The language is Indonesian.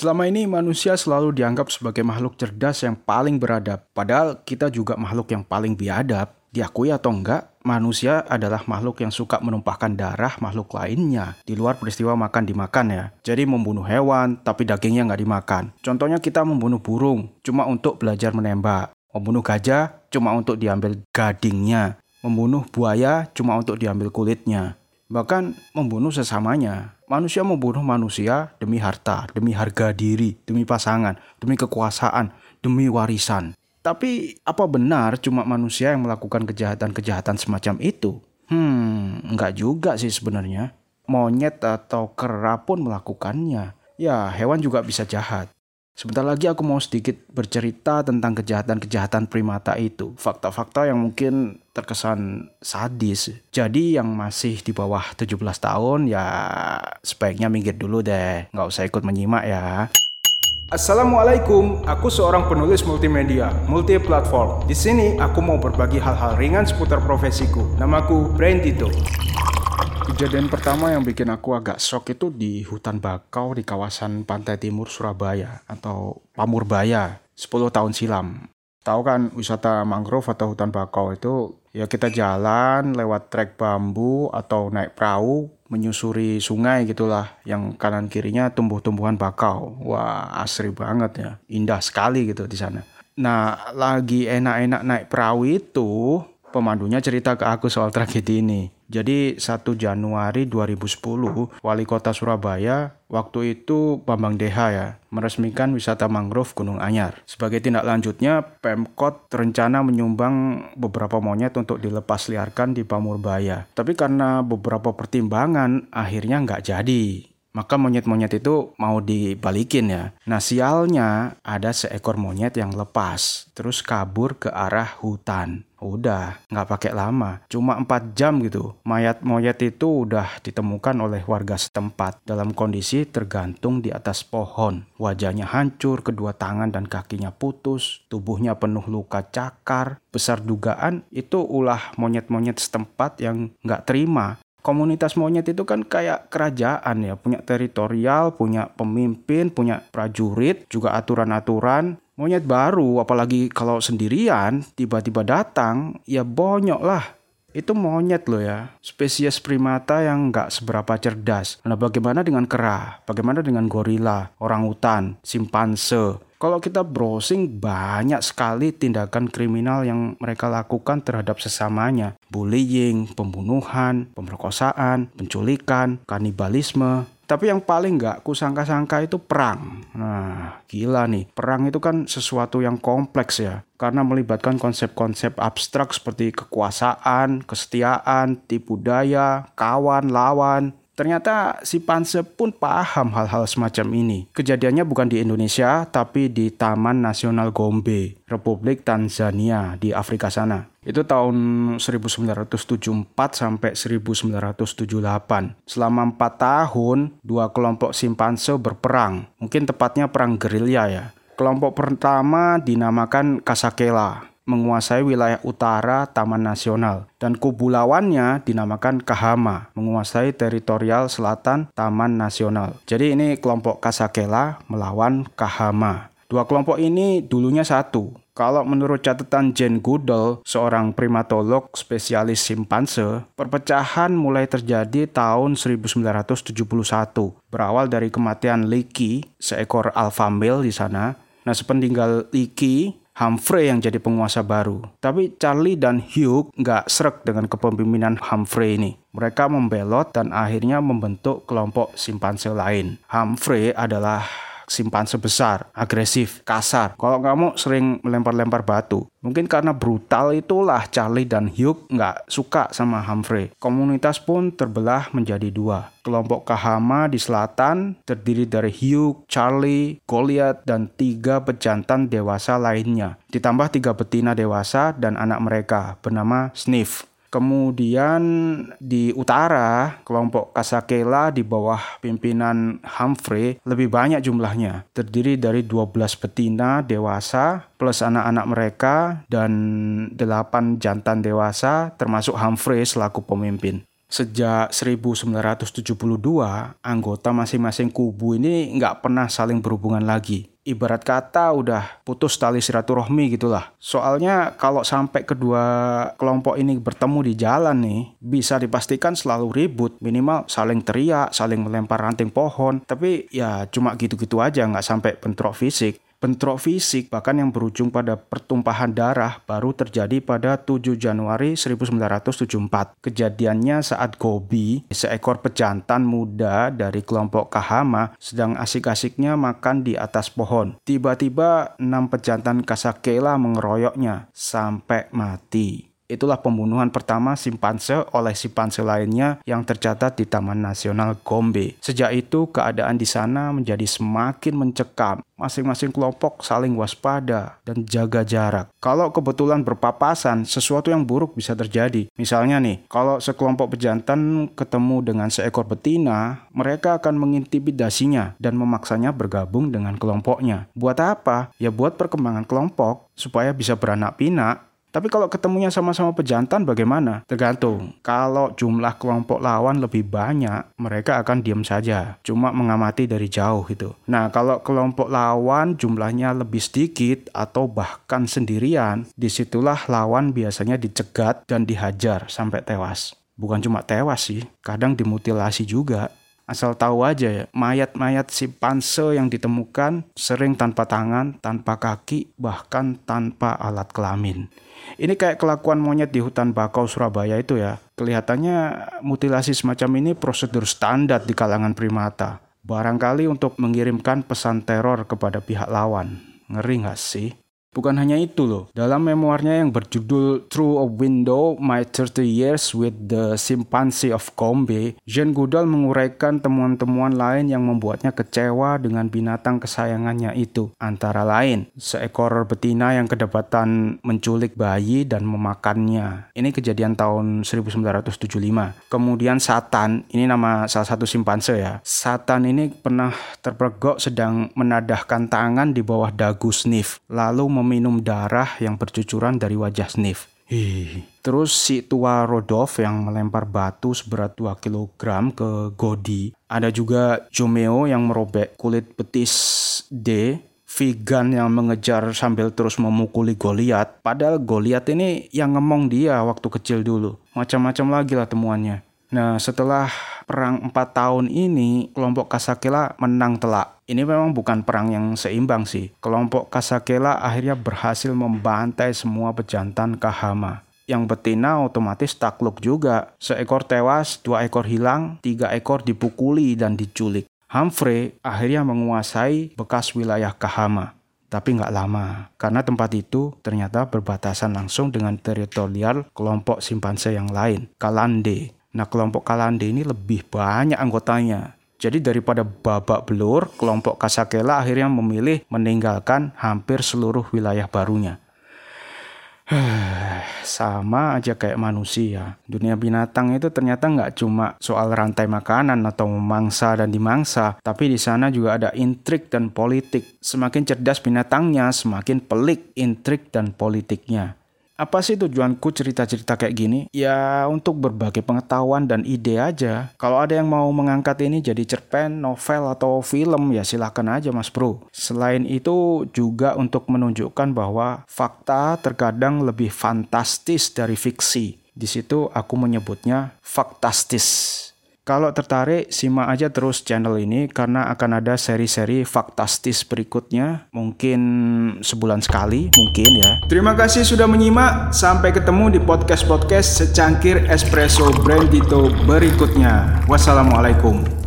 Selama ini manusia selalu dianggap sebagai makhluk cerdas yang paling beradab, padahal kita juga makhluk yang paling biadab. Diakui atau enggak, manusia adalah makhluk yang suka menumpahkan darah makhluk lainnya di luar peristiwa makan dimakan ya. Jadi membunuh hewan tapi dagingnya nggak dimakan. Contohnya kita membunuh burung cuma untuk belajar menembak. Membunuh gajah cuma untuk diambil gadingnya. Membunuh buaya cuma untuk diambil kulitnya. Bahkan membunuh sesamanya. Manusia membunuh manusia demi harta, demi harga diri, demi pasangan, demi kekuasaan, demi warisan. Tapi apa benar cuma manusia yang melakukan kejahatan-kejahatan semacam itu? Hmm, enggak juga sih sebenarnya. Monyet atau kera pun melakukannya. Ya, hewan juga bisa jahat. Sebentar lagi aku mau sedikit bercerita tentang kejahatan-kejahatan primata itu. Fakta-fakta yang mungkin terkesan sadis. Jadi yang masih di bawah 17 tahun ya sebaiknya minggir dulu deh. Nggak usah ikut menyimak ya. Assalamualaikum, aku seorang penulis multimedia, multi platform. Di sini aku mau berbagi hal-hal ringan seputar profesiku. Namaku Brain Tito. Kejadian pertama yang bikin aku agak shock itu di hutan bakau di kawasan pantai timur Surabaya atau Pamurbaya 10 tahun silam. Tahu kan wisata mangrove atau hutan bakau itu ya kita jalan lewat trek bambu atau naik perahu menyusuri sungai gitulah yang kanan kirinya tumbuh-tumbuhan bakau. Wah, asri banget ya. Indah sekali gitu di sana. Nah, lagi enak-enak naik perahu itu, pemandunya cerita ke aku soal tragedi ini. Jadi 1 Januari 2010, Wali Kota Surabaya waktu itu Bambang Deha ya, meresmikan wisata mangrove Gunung Anyar. Sebagai tindak lanjutnya, Pemkot terencana menyumbang beberapa monyet untuk dilepas liarkan di Pamurbaya. Tapi karena beberapa pertimbangan, akhirnya nggak jadi maka monyet-monyet itu mau dibalikin ya. Nah sialnya ada seekor monyet yang lepas, terus kabur ke arah hutan. Udah, nggak pakai lama, cuma 4 jam gitu. Mayat monyet itu udah ditemukan oleh warga setempat dalam kondisi tergantung di atas pohon. Wajahnya hancur, kedua tangan dan kakinya putus, tubuhnya penuh luka cakar. Besar dugaan itu ulah monyet-monyet setempat yang nggak terima komunitas monyet itu kan kayak kerajaan ya, punya teritorial, punya pemimpin, punya prajurit, juga aturan-aturan. Monyet baru, apalagi kalau sendirian, tiba-tiba datang, ya bonyok lah. Itu monyet loh ya, spesies primata yang nggak seberapa cerdas. Nah bagaimana dengan kera? Bagaimana dengan gorila, orang hutan, simpanse? Kalau kita browsing banyak sekali tindakan kriminal yang mereka lakukan terhadap sesamanya. Bullying, pembunuhan, pemerkosaan, penculikan, kanibalisme, tapi yang paling nggak kusangka-sangka itu perang. Nah, gila nih. Perang itu kan sesuatu yang kompleks ya. Karena melibatkan konsep-konsep abstrak seperti kekuasaan, kesetiaan, tipu daya, kawan, lawan, Ternyata si Panse pun paham hal-hal semacam ini. Kejadiannya bukan di Indonesia, tapi di Taman Nasional Gombe, Republik Tanzania di Afrika sana. Itu tahun 1974 sampai 1978. Selama 4 tahun, dua kelompok simpanse berperang. Mungkin tepatnya perang gerilya ya. Kelompok pertama dinamakan Kasakela menguasai wilayah utara Taman Nasional dan kubu lawannya dinamakan Kahama, menguasai teritorial selatan Taman Nasional. Jadi ini kelompok Kasakela melawan Kahama. Dua kelompok ini dulunya satu. Kalau menurut catatan Jane Goodall, seorang primatolog spesialis simpanse, perpecahan mulai terjadi tahun 1971, berawal dari kematian Leakey, seekor alpha male di sana. Nah, sepeninggal Leakey, Humphrey yang jadi penguasa baru. Tapi Charlie dan Hugh nggak serak dengan kepemimpinan Humphrey ini. Mereka membelot dan akhirnya membentuk kelompok simpanse lain. Humphrey adalah simpanse besar, agresif, kasar. Kalau kamu sering melempar-lempar batu, mungkin karena brutal itulah Charlie dan Hugh nggak suka sama Humphrey. Komunitas pun terbelah menjadi dua. Kelompok Kahama di selatan terdiri dari Hugh, Charlie, Goliath, dan tiga pejantan dewasa lainnya. Ditambah tiga betina dewasa dan anak mereka bernama Sniff. Kemudian di utara, kelompok Kasakela di bawah pimpinan Humphrey lebih banyak jumlahnya. Terdiri dari 12 betina dewasa plus anak-anak mereka dan 8 jantan dewasa termasuk Humphrey selaku pemimpin. Sejak 1972, anggota masing-masing kubu ini nggak pernah saling berhubungan lagi. Ibarat kata udah putus tali silaturahmi gitulah. Soalnya kalau sampai kedua kelompok ini bertemu di jalan nih, bisa dipastikan selalu ribut. Minimal saling teriak, saling melempar ranting pohon. Tapi ya cuma gitu-gitu aja, nggak sampai bentrok fisik. Bentrok fisik bahkan yang berujung pada pertumpahan darah baru terjadi pada 7 Januari 1974. Kejadiannya saat Gobi, seekor pejantan muda dari kelompok Kahama, sedang asik-asiknya makan di atas pohon. Tiba-tiba enam pejantan Kasakela mengeroyoknya sampai mati. Itulah pembunuhan pertama simpanse oleh simpanse lainnya yang tercatat di Taman Nasional Gombe. Sejak itu keadaan di sana menjadi semakin mencekam. Masing-masing kelompok saling waspada dan jaga jarak. Kalau kebetulan berpapasan, sesuatu yang buruk bisa terjadi. Misalnya nih, kalau sekelompok pejantan ketemu dengan seekor betina, mereka akan mengintimidasinya dan memaksanya bergabung dengan kelompoknya. Buat apa? Ya buat perkembangan kelompok supaya bisa beranak pinak tapi kalau ketemunya sama-sama pejantan bagaimana? Tergantung. Kalau jumlah kelompok lawan lebih banyak, mereka akan diam saja. Cuma mengamati dari jauh gitu. Nah, kalau kelompok lawan jumlahnya lebih sedikit atau bahkan sendirian, di situlah lawan biasanya dicegat dan dihajar sampai tewas. Bukan cuma tewas sih, kadang dimutilasi juga. Asal tahu aja ya, mayat-mayat si panse yang ditemukan sering tanpa tangan, tanpa kaki, bahkan tanpa alat kelamin. Ini kayak kelakuan monyet di hutan bakau Surabaya itu ya. Kelihatannya mutilasi semacam ini prosedur standar di kalangan primata. Barangkali untuk mengirimkan pesan teror kepada pihak lawan. Ngeri nggak sih? Bukan hanya itu loh, dalam memoirnya yang berjudul Through a Window, My 30 Years with the Chimpanzee of Gombe, Jean Goodall menguraikan temuan-temuan lain yang membuatnya kecewa dengan binatang kesayangannya itu. Antara lain, seekor betina yang kedapatan menculik bayi dan memakannya. Ini kejadian tahun 1975. Kemudian Satan, ini nama salah satu simpanse ya. Satan ini pernah terpergok sedang menadahkan tangan di bawah dagu Sniff, lalu meminum darah yang bercucuran dari wajah Sniff. Hih. Terus si tua Rodolf yang melempar batu seberat 2 kg ke Godi. Ada juga Jomeo yang merobek kulit betis D. Vegan yang mengejar sambil terus memukuli Goliat. Padahal Goliat ini yang ngemong dia waktu kecil dulu. Macam-macam lagi lah temuannya. Nah setelah perang 4 tahun ini, kelompok Kasakela menang telak. Ini memang bukan perang yang seimbang sih. Kelompok Kasakela akhirnya berhasil membantai semua pejantan Kahama. Yang betina otomatis takluk juga. Seekor tewas, dua ekor hilang, tiga ekor dipukuli dan diculik. Humphrey akhirnya menguasai bekas wilayah Kahama. Tapi nggak lama, karena tempat itu ternyata berbatasan langsung dengan teritorial kelompok simpanse yang lain, Kalande. Nah, kelompok Kalande ini lebih banyak anggotanya. Jadi daripada babak belur, kelompok Kasakela akhirnya memilih meninggalkan hampir seluruh wilayah barunya. Sama aja kayak manusia. Dunia binatang itu ternyata nggak cuma soal rantai makanan atau memangsa dan dimangsa, tapi di sana juga ada intrik dan politik. Semakin cerdas binatangnya, semakin pelik intrik dan politiknya. Apa sih tujuanku cerita-cerita kayak gini? Ya untuk berbagai pengetahuan dan ide aja. Kalau ada yang mau mengangkat ini jadi cerpen, novel, atau film ya silahkan aja mas bro. Selain itu juga untuk menunjukkan bahwa fakta terkadang lebih fantastis dari fiksi. Di situ aku menyebutnya faktastis. Kalau tertarik, simak aja terus channel ini karena akan ada seri-seri faktastis berikutnya. Mungkin sebulan sekali, mungkin ya. Terima kasih sudah menyimak. Sampai ketemu di podcast-podcast secangkir espresso brandito berikutnya. Wassalamualaikum.